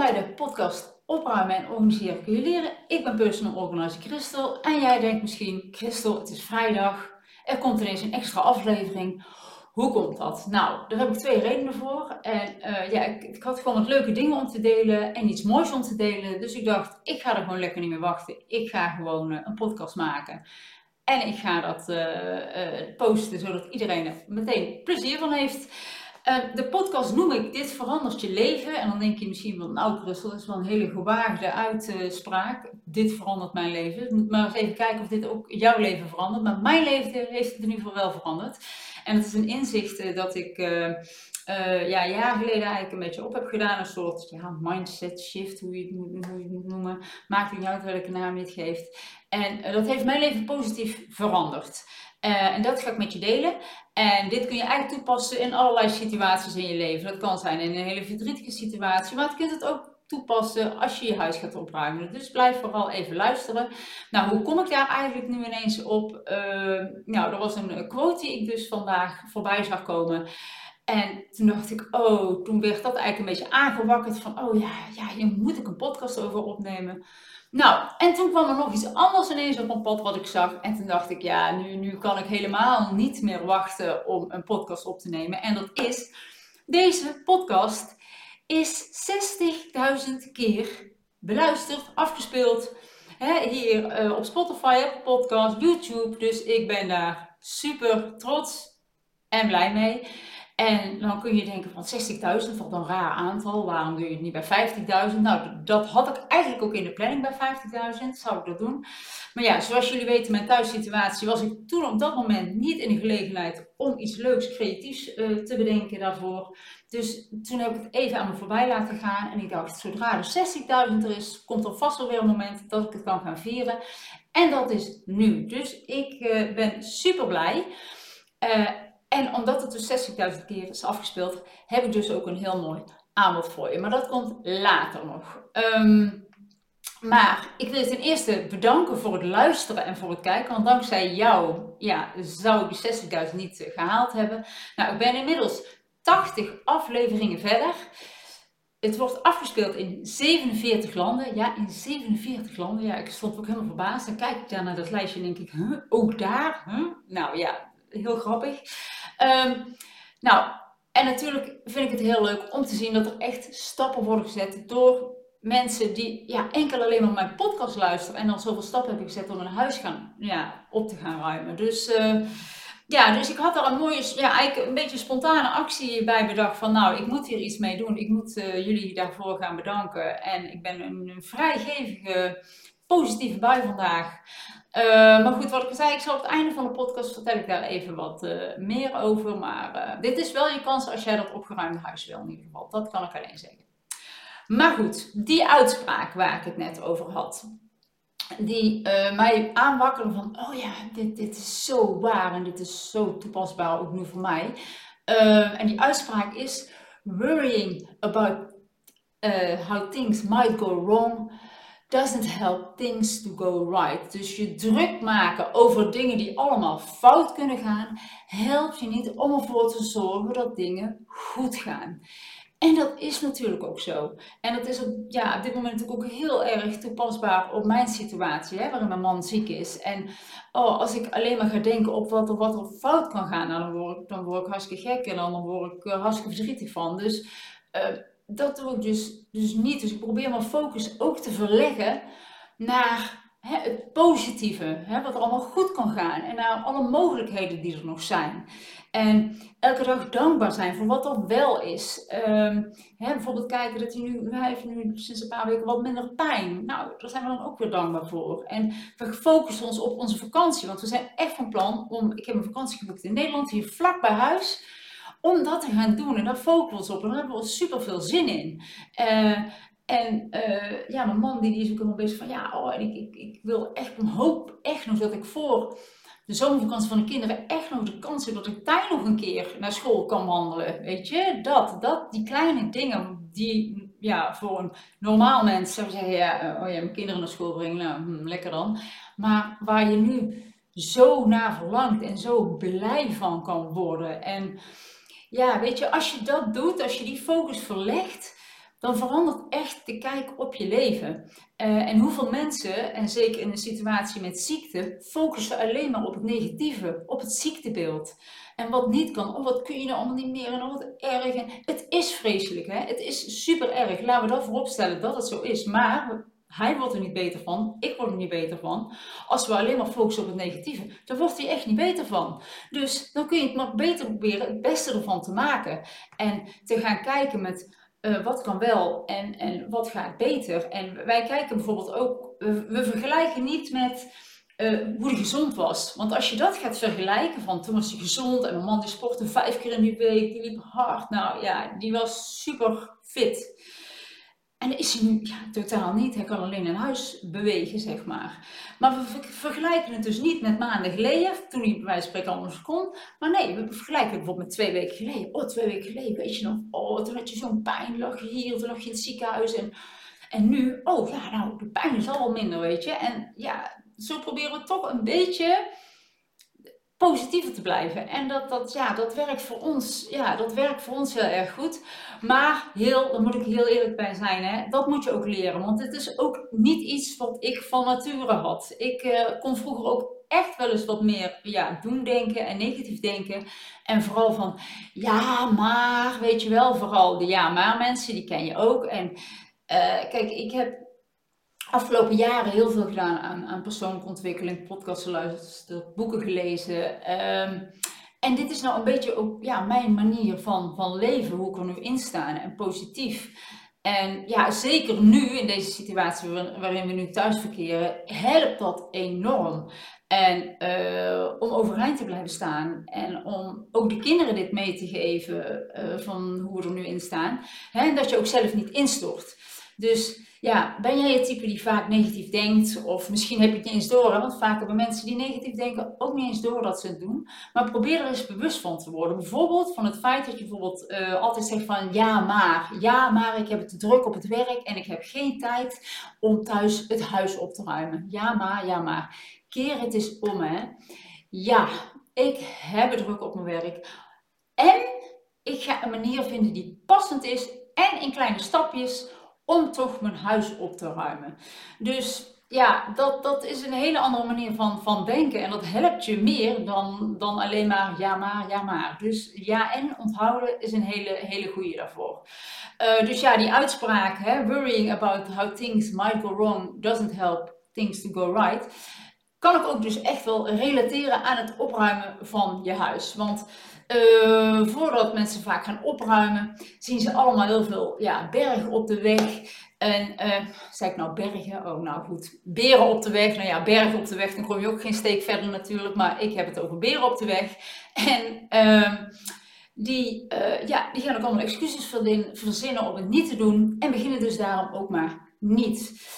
bij de podcast Opruimen en Organiseren kun leren. Ik ben personal organizer Christel en jij denkt misschien, Christel, het is vrijdag, er komt ineens een extra aflevering. Hoe komt dat? Nou, daar heb ik twee redenen voor. En eh, ja, ik, ik, had gewoon wat leuke dingen om te delen en iets moois om te delen. Dus ik dacht, ik ga er gewoon lekker niet meer wachten. Ik ga gewoon uh, een podcast maken. En ik ga dat uh, posten, zodat iedereen er meteen plezier van heeft. Uh, de podcast noem ik Dit verandert je leven. En dan denk je misschien van, nou Brussel, dat is wel een hele gewaagde uitspraak. Dit verandert mijn leven. Moet maar eens even kijken of dit ook jouw leven verandert. Maar mijn leven heeft het in ieder geval wel veranderd. En het is een inzicht eh, dat ik uh, ja, jaren geleden eigenlijk een beetje op heb gedaan. Een soort mindset shift, hoe je het moet, hoe je het moet noemen. Maakt niet uit welke naam je het geeft. En dat heeft mijn leven positief veranderd. Uh, en dat ga ik met je delen. En dit kun je eigenlijk toepassen in allerlei situaties in je leven. Dat kan zijn in een hele verdrietige situatie, maar het kunt het ook toepassen als je je huis gaat opruimen. Dus blijf vooral even luisteren. Nou, hoe kom ik daar eigenlijk nu ineens op? Uh, nou, er was een quote die ik dus vandaag voorbij zag komen. En toen dacht ik, oh, toen werd dat eigenlijk een beetje aangewakkerd van, oh ja, ja, hier moet ik een podcast over opnemen. Nou, en toen kwam er nog iets anders ineens op mijn pad wat ik zag. En toen dacht ik, ja, nu, nu kan ik helemaal niet meer wachten om een podcast op te nemen. En dat is, deze podcast is 60.000 keer beluisterd, afgespeeld. Hè, hier uh, op Spotify, op podcast, YouTube. Dus ik ben daar super trots en blij mee. En dan kun je denken van 60.000, wat een raar aantal, waarom doe je het niet bij 50.000? Nou, dat had ik eigenlijk ook in de planning bij 50.000, zou ik dat doen. Maar ja, zoals jullie weten, mijn thuissituatie was ik toen op dat moment niet in de gelegenheid om iets leuks, creatiefs uh, te bedenken daarvoor. Dus toen heb ik het even aan me voorbij laten gaan en ik dacht, zodra er 60.000 er is, komt er vast wel weer een moment dat ik het kan gaan vieren. En dat is nu. Dus ik uh, ben super blij. Uh, en omdat het dus 60.000 keer is afgespeeld, heb ik dus ook een heel mooi aanbod voor je. Maar dat komt later nog. Um, maar ik wil je ten eerste bedanken voor het luisteren en voor het kijken. Want dankzij jou ja, zou ik die 60.000 niet eh, gehaald hebben. Nou, ik ben inmiddels 80 afleveringen verder. Het wordt afgespeeld in 47 landen. Ja, in 47 landen. Ja, ik stond ook helemaal verbaasd. Dan kijk ik daar naar dat lijstje en denk ik, ook daar? Nou ja, heel grappig. Um, nou, en natuurlijk vind ik het heel leuk om te zien dat er echt stappen worden gezet door mensen die ja, enkel alleen maar mijn podcast luisteren en dan zoveel stappen hebben gezet om een huis gaan, ja, op te gaan ruimen. Dus uh, ja, dus ik had daar een mooie, ja, eigenlijk een beetje spontane actie bij bedacht van nou, ik moet hier iets mee doen. Ik moet uh, jullie daarvoor gaan bedanken. En ik ben een, een vrijgevige, positieve bui vandaag. Uh, maar goed, wat ik zei, ik zal op het einde van de podcast vertel ik daar even wat uh, meer over. Maar uh, dit is wel je kans als jij dat opgeruimde huis wil in ieder geval. Dat kan ik alleen zeggen. Maar goed, die uitspraak waar ik het net over had. Die mij aanwakkerde van, oh ja, dit, dit is zo waar en dit is zo toepasbaar ook nu voor mij. en die uitspraak is, worrying about how things might go wrong doesn't help things to go right. Dus je druk maken over dingen die allemaal fout kunnen gaan, helpt je niet om ervoor te zorgen dat dingen goed gaan. En dat is natuurlijk ook zo. En dat is op, ja, op dit moment natuurlijk ook heel erg toepasbaar op mijn situatie, hè, waarin mijn man ziek is. En oh, als ik alleen maar ga denken op wat er, wat er fout kan gaan, dan, word ik, dan word ik hartstikke gek en dan word ik uh, hartstikke verdrietig van. Dus uh, dat doe ik dus, dus niet. Dus ik probeer mijn focus ook te verleggen naar hè, het positieve, hè, wat er allemaal goed kan gaan en naar alle mogelijkheden die er nog zijn. En elke dag dankbaar zijn voor wat er wel is. Um, hè, bijvoorbeeld kijken dat hij nu, hij heeft nu sinds een paar weken wat minder pijn. Nou, daar zijn we dan ook weer dankbaar voor. En we focussen ons op onze vakantie, want we zijn echt van plan om, ik heb een vakantie geboekt in Nederland, hier vlak bij huis om dat te gaan doen. En daar focussen we op. En daar hebben we super veel zin in. Uh, en uh, ja, mijn man die, die is ook helemaal bezig van ja, oh, ik, ik, ik wil echt, ik hoop echt nog dat ik voor de zomervakantie van de kinderen echt nog de kans heb dat ik daar nog een keer naar school kan wandelen. Weet je, dat, dat, die kleine dingen die ja, voor een normaal mens zou zeggen, ja, oh ja, mijn kinderen naar school brengen, nou, hm, lekker dan. Maar waar je nu zo naar verlangt en zo blij van kan worden. En ja, weet je, als je dat doet, als je die focus verlegt, dan verandert echt de kijk op je leven. Eh, en hoeveel mensen, en zeker in een situatie met ziekte, focussen alleen maar op het negatieve, op het ziektebeeld. En wat niet kan, oh wat kun je nou allemaal niet meer en oh wat erg. En het is vreselijk, hè? het is super erg. Laten we dat vooropstellen dat het zo is. Maar hij wordt er niet beter van, ik word er niet beter van. Als we alleen maar focussen op het negatieve, dan wordt hij echt niet beter van. Dus dan kun je het maar beter proberen het beste ervan te maken. En te gaan kijken met uh, wat kan wel en, en wat gaat beter. En wij kijken bijvoorbeeld ook, we, vergelijken niet met uh, hoe hij gezond was. Want als je dat gaat vergelijken, van toen was hij gezond en mijn man die sportte vijf keer in de week, die liep hard. Nou ja, die was super fit. En dat is hij nu totaal niet. Hij kan alleen in huis bewegen, zeg maar. Maar we vergelijken het dus niet met maanden geleden, toen hij bij wijze van spreken anders kon. Maar nee, we vergelijken het bijvoorbeeld met twee weken geleden. Oh, twee weken geleden, weet je nog? Oh, toen had je zo'n pijn, lag je hier, toen lag je in het ziekenhuis. En, en nu, oh ja, nou, de pijn is al wel minder, weet je. En ja, zo proberen we toch een beetje positiever te blijven. En dat, dat, ja, dat werkt voor ons, ja, dat werkt voor ons heel erg goed. Maar heel, daar moet ik heel eerlijk bij zijn, hè, dat moet je ook leren. Want het is ook niet iets wat ik van nature had. Ik uh, kon vroeger ook echt wel eens wat meer ja, doen denken en negatief denken. En vooral van, ja, maar, weet je wel, vooral de ja, maar mensen, die ken je ook. En uh, kijk, ik heb afgelopen jaren heel veel gedaan aan, aan persoonlijke ontwikkeling, podcasts geluisterd, boeken gelezen. Ehm, en dit is nou een beetje ook ja, mijn manier van, van leven, hoe ik er nu in sta en positief. En ja, zeker nu in deze situatie waarin we nu thuis verkeren, helpt dat enorm. En uh, om overeind te blijven staan en om ook de kinderen dit mee te geven uh, van hoe we er nu in staan. Hè, en dat je ook zelf niet instort. Dus ja, ben jij het type die vaak negatief denkt? Of misschien heb je het niet eens door, want vaak hebben mensen die negatief denken ook niet eens door dat ze het doen. Maar probeer er eens bewust van te worden. Bijvoorbeeld van het feit dat je bijvoorbeeld uh, altijd zegt van ja maar, ja maar ik heb het te druk op het werk en ik heb geen tijd om thuis het huis op te ruimen. Ja maar, ja maar. Keer het eens om hè. Ja, ik heb druk op mijn werk. En ik ga een manier vinden die passend is en in kleine stapjes om toch mijn huis op te ruimen. Dus ja, dat, dat is een hele andere manier van, van denken. En dat helpt je meer dan, dan alleen maar ja maar, ja maar. Dus ja en onthouden is een hele, hele goede daarvoor. Uh, dus ja, die uitspraak, hè, worrying about how things might go wrong doesn't help things to go right. Kan ik ook dus echt wel relateren aan het opruimen van je huis. Want uh, voordat mensen vaak gaan opruimen, zien ze allemaal heel veel ja, bergen op de weg. En, uh, zei ik nou bergen? Oh, nou goed. Beren op de weg. Nou ja, bergen op de weg, dan kom je ook geen steek verder natuurlijk. Maar ik heb het over beren op de weg. En uh, die, uh, ja, die gaan ook allemaal excuses verzinnen om het niet te doen. En beginnen dus daarom ook maar niet.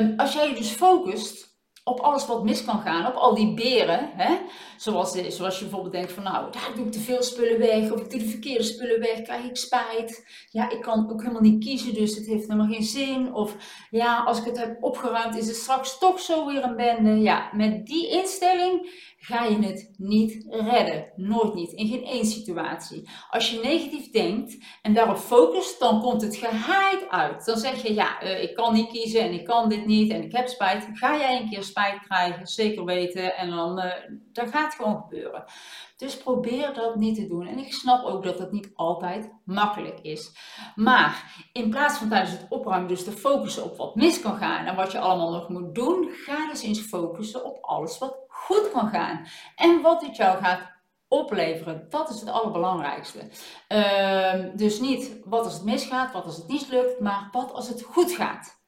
Um, als jij je dus focust op alles wat mis kan gaan, op al die beren. Hè? Zoals, zoals je bijvoorbeeld denkt van nou, daar doe ik te veel spullen weg, of ik doe de verkeerde spullen weg, krijg ik spijt. Ja, ik kan ook helemaal niet kiezen, dus het heeft helemaal geen zin. Of ja, als ik het heb opgeruimd, is het straks toch zo weer een bende. Ja, met die instelling ga je het niet redden. Nooit niet. In geen één situatie. Als je negatief denkt en daarop focust, dan komt het geheid uit. Dan zeg je, ja, uh, ik kan niet kiezen en ik kan dit niet en ik heb spijt. Ga jij een keer spijt krijgen, zeker weten. En dan, uh, dan gaat het gewoon gebeuren. Dus probeer dat niet te doen. En ik snap ook dat het niet altijd makkelijk is. Maar in plaats van tijdens het opruimen dus te focussen op wat mis kan gaan en wat je allemaal nog moet doen, ga dus eens focussen op alles wat goed kan gaan. En wat dit jou gaat opleveren. Dat is het allerbelangrijkste. Uh, dus niet wat als het misgaat, wat als het niet lukt, maar wat als het goed gaat.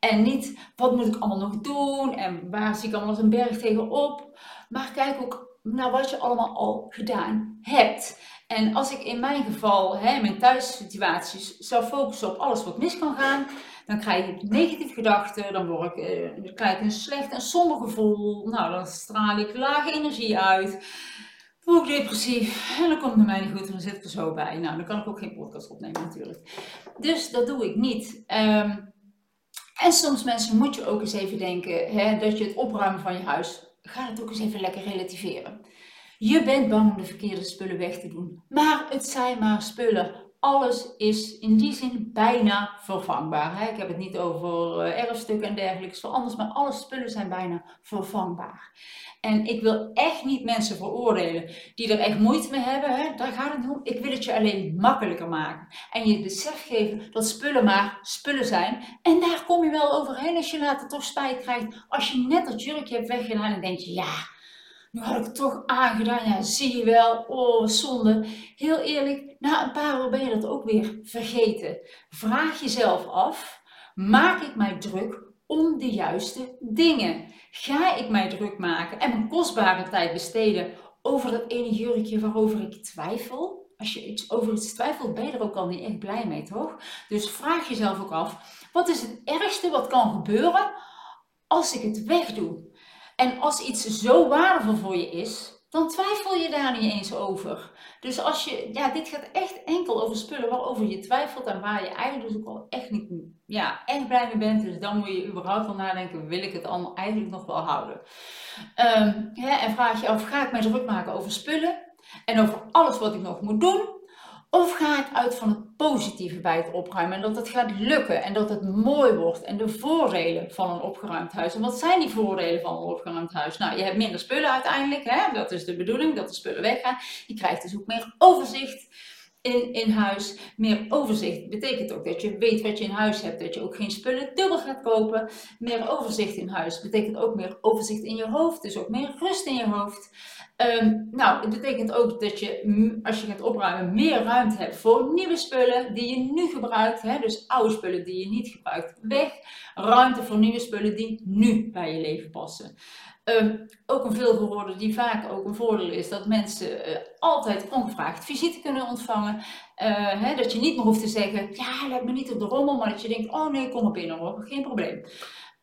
En niet wat moet ik allemaal nog doen en waar zie ik allemaal een berg tegenop. Maar kijk ook naar wat je allemaal al gedaan hebt. En als ik in mijn geval, hè, mijn thuissituaties, zou focussen op alles wat mis kan gaan, dan krijg ik negatieve gedachten, dan, word ik, eh, krijg ik een slecht en somber gevoel. Nou, dan straal ik lage energie uit. Word ik depressief en dan komt het mij niet goed en dan zit ik er zo bij. Nou, dan kan ik ook geen podcast opnemen natuurlijk. Dus dat doe ik niet. Ehm, en soms mensen moet je ook eens even denken hè, dat je het opruimen van je huis, ga het ook eens even lekker relativeren. Je bent bang om de verkeerde spullen weg te doen, maar het zijn maar spullen alles is in die zin bijna vervangbaar. Ik heb het niet over uh, erfstukken en dergelijke, anders, maar alle spullen zijn bijna vervangbaar. En ik wil echt niet mensen veroordelen die er echt moeite mee hebben. Hè? Daar gaat het niet om. Ik wil het je alleen makkelijker maken. En je besef geven dat spullen maar spullen zijn. En daar kom je wel overheen als je later toch spijt krijgt. Als je net dat jurkje hebt weggedaan en denk je, ja, nu had ik het toch aangedaan. Ja, zie je wel. Oh, zonde. Heel eerlijk, na een paar uur ben je dat ook weer vergeten. Vraag jezelf af, maak ik mij druk om de juiste dingen? Ga ik mij druk maken en mijn kostbare tijd besteden over dat ene jurkje waarover ik twijfel? Als je iets over iets twijfelt, ben je er ook al niet echt blij mee, toch? Dus vraag jezelf ook af, wat is het ergste wat kan gebeuren als ik het wegdoe? En als iets zo waardevol voor je is, dan twijfel je daar niet eens over. Dus als je, ja, dit gaat echt enkel over spullen waarover je twijfelt en waar je eigenlijk dus ook al echt niet, ja, echt blij mee bent. Dus dan moet je überhaupt wel nadenken, wil ik het allemaal eigenlijk nog wel houden? Um, en vraag je af, ga ik mij druk maken over spullen en over alles wat ik nog moet doen? Of ga ik uit van het positieve bij het opruimen en dat het gaat lukken en dat het mooi wordt en de voordelen van een opgeruimd huis. En wat zijn die voordelen van een opgeruimd huis? Nou, je hebt minder spullen uiteindelijk, hè? dat is de bedoeling, dat de spullen weggaan. Je krijgt dus ook meer overzicht in, in huis. Meer overzicht betekent ook dat je weet wat je in huis hebt, dat je ook geen spullen dubbel gaat kopen. Meer overzicht in huis betekent ook meer overzicht in je hoofd, dus ook meer rust in je hoofd. Ehm, nou, het betekent ook dat je, als je gaat opruimen, meer ruimte hebt voor nieuwe spullen die je nu gebruikt. Hè? Dus oude spullen die je niet gebruikt, weg. Ruimte voor nieuwe spullen die nu bij je leven passen. Ehm, ook een veelgehoorde die vaak ook een voordeel is dat mensen uh, altijd ongevraagd visite kunnen ontvangen. Uh, hè, dat je niet meer hoeft te zeggen, ja, let me niet op de rommel, maar dat je denkt, oh nee, kom op binnen hoor, geen probleem.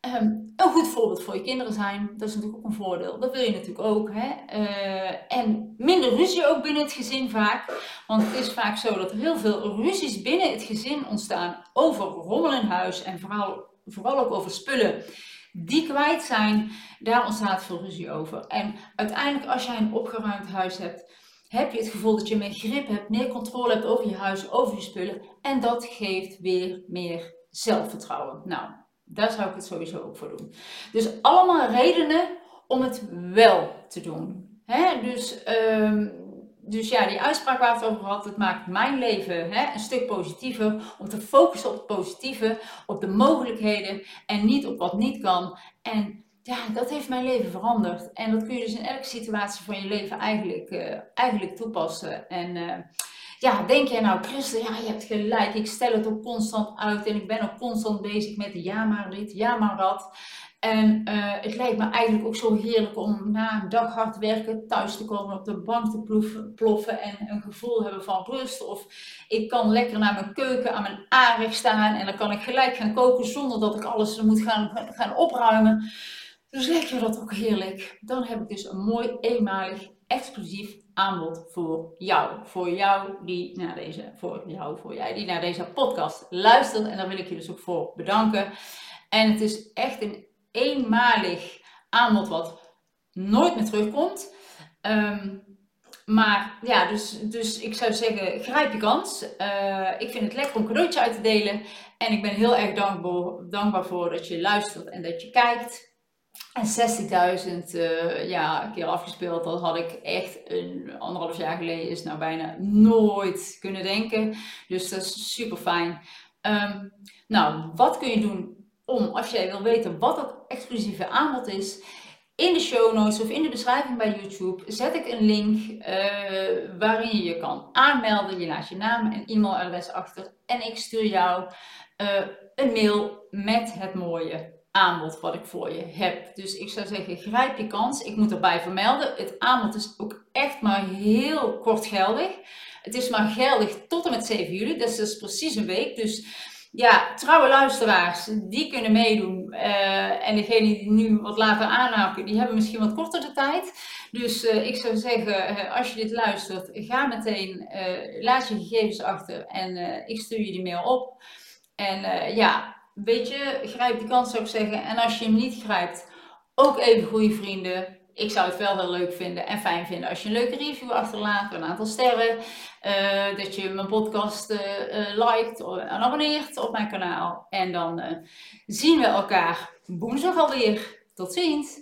Um, een goed voorbeeld voor je kinderen zijn, dat is natuurlijk ook een voordeel. Dat wil je natuurlijk ook. Hè? Uh, en minder ruzie ook binnen het gezin vaak. Want het is vaak zo dat er heel veel ruzies binnen het gezin ontstaan over rommel in huis. En vooral, vooral ook over spullen die kwijt zijn. Daar ontstaat veel ruzie over. En uiteindelijk als jij een opgeruimd huis hebt, heb je het gevoel dat je meer grip hebt, meer controle hebt over je huis, over je spullen. En dat geeft weer meer zelfvertrouwen. Nou, daar zou ik het sowieso ook voor doen. Dus allemaal redenen om het wel te doen. Hè? Dus, um, dus ja, die uitspraak waar we het over hadden, het maakt mijn leven hè, een stuk positiever. Om te focussen op het positieve, op de mogelijkheden en niet op wat niet kan. En ja, dat heeft mijn leven veranderd. En dat kun je dus in elke situatie van je leven eigenlijk, uh, eigenlijk toepassen. En uh, ja, denk jij nou, Christel, ja, je hebt gelijk, ik stel het ook constant uit en ik ben ook constant bezig met ja maar dit, ja maar dat. En uh, het lijkt me eigenlijk ook zo heerlijk om na een dag hard werken thuis te komen, op de bank te ploffen, ploffen en een gevoel hebben van rust. Of ik kan lekker naar mijn keuken aan mijn aanrecht staan en dan kan ik gelijk gaan koken zonder dat ik alles moet gaan, gaan opruimen. Dus lijkt je dat ook heerlijk. Dan heb ik dus een mooi eenmalig exclusief aanbod voor jou. Voor jou die naar deze, voor jou, voor jij die naar deze podcast luistert. En daar wil ik je dus ook voor bedanken. En het is echt een eenmalig aanbod wat nooit meer terugkomt. Ehm, maar ja, dus, dus ik zou zeggen, grijp je kans. Uh, ik vind het lekker om cadeautje uit te delen. En ik ben heel erg dankbaar, dankbaar voor dat je luistert en dat je kijkt. En 60.000 uh, ja, keer afgespeeld, dat had ik echt een anderhalf jaar geleden is nou bijna nooit kunnen denken. Dus dat is super fijn. Um, nou, wat kun je doen om, als jij wil weten wat dat exclusieve aanbod is, in de show notes of in de beschrijving bij YouTube zet ik een link uh, waarin je je kan aanmelden. Je laat je naam en e-mailadres achter en ik stuur jou uh, een mail met het mooie aanbod wat ik voor je heb. Dus ik zou zeggen, grijp je kans. Ik moet erbij vermelden, het aanbod is ook echt maar heel kort geldig. Het is maar geldig tot en met 7 juli, dus dat is precies een week. Dus ja, trouwe luisteraars, die kunnen meedoen. Uh, en degenen die nu wat later aanhaken, die hebben misschien wat korter de tijd. Dus uh, ik zou zeggen, uh, als je dit luistert, ga meteen, laat je gegevens achter en ik stuur je die mail op. En ja, weet je, grijp die kans zou ik zeggen. En als je hem niet grijpt, ook even goede vrienden. ik zou het wel heel leuk vinden en fijn vinden als je een leuke review achterlaat, een aantal sterren. Uh, dat je mijn podcast uh, liked en abonneert op mijn kanaal. En dan zien we elkaar woensdag alweer. Tot ziens!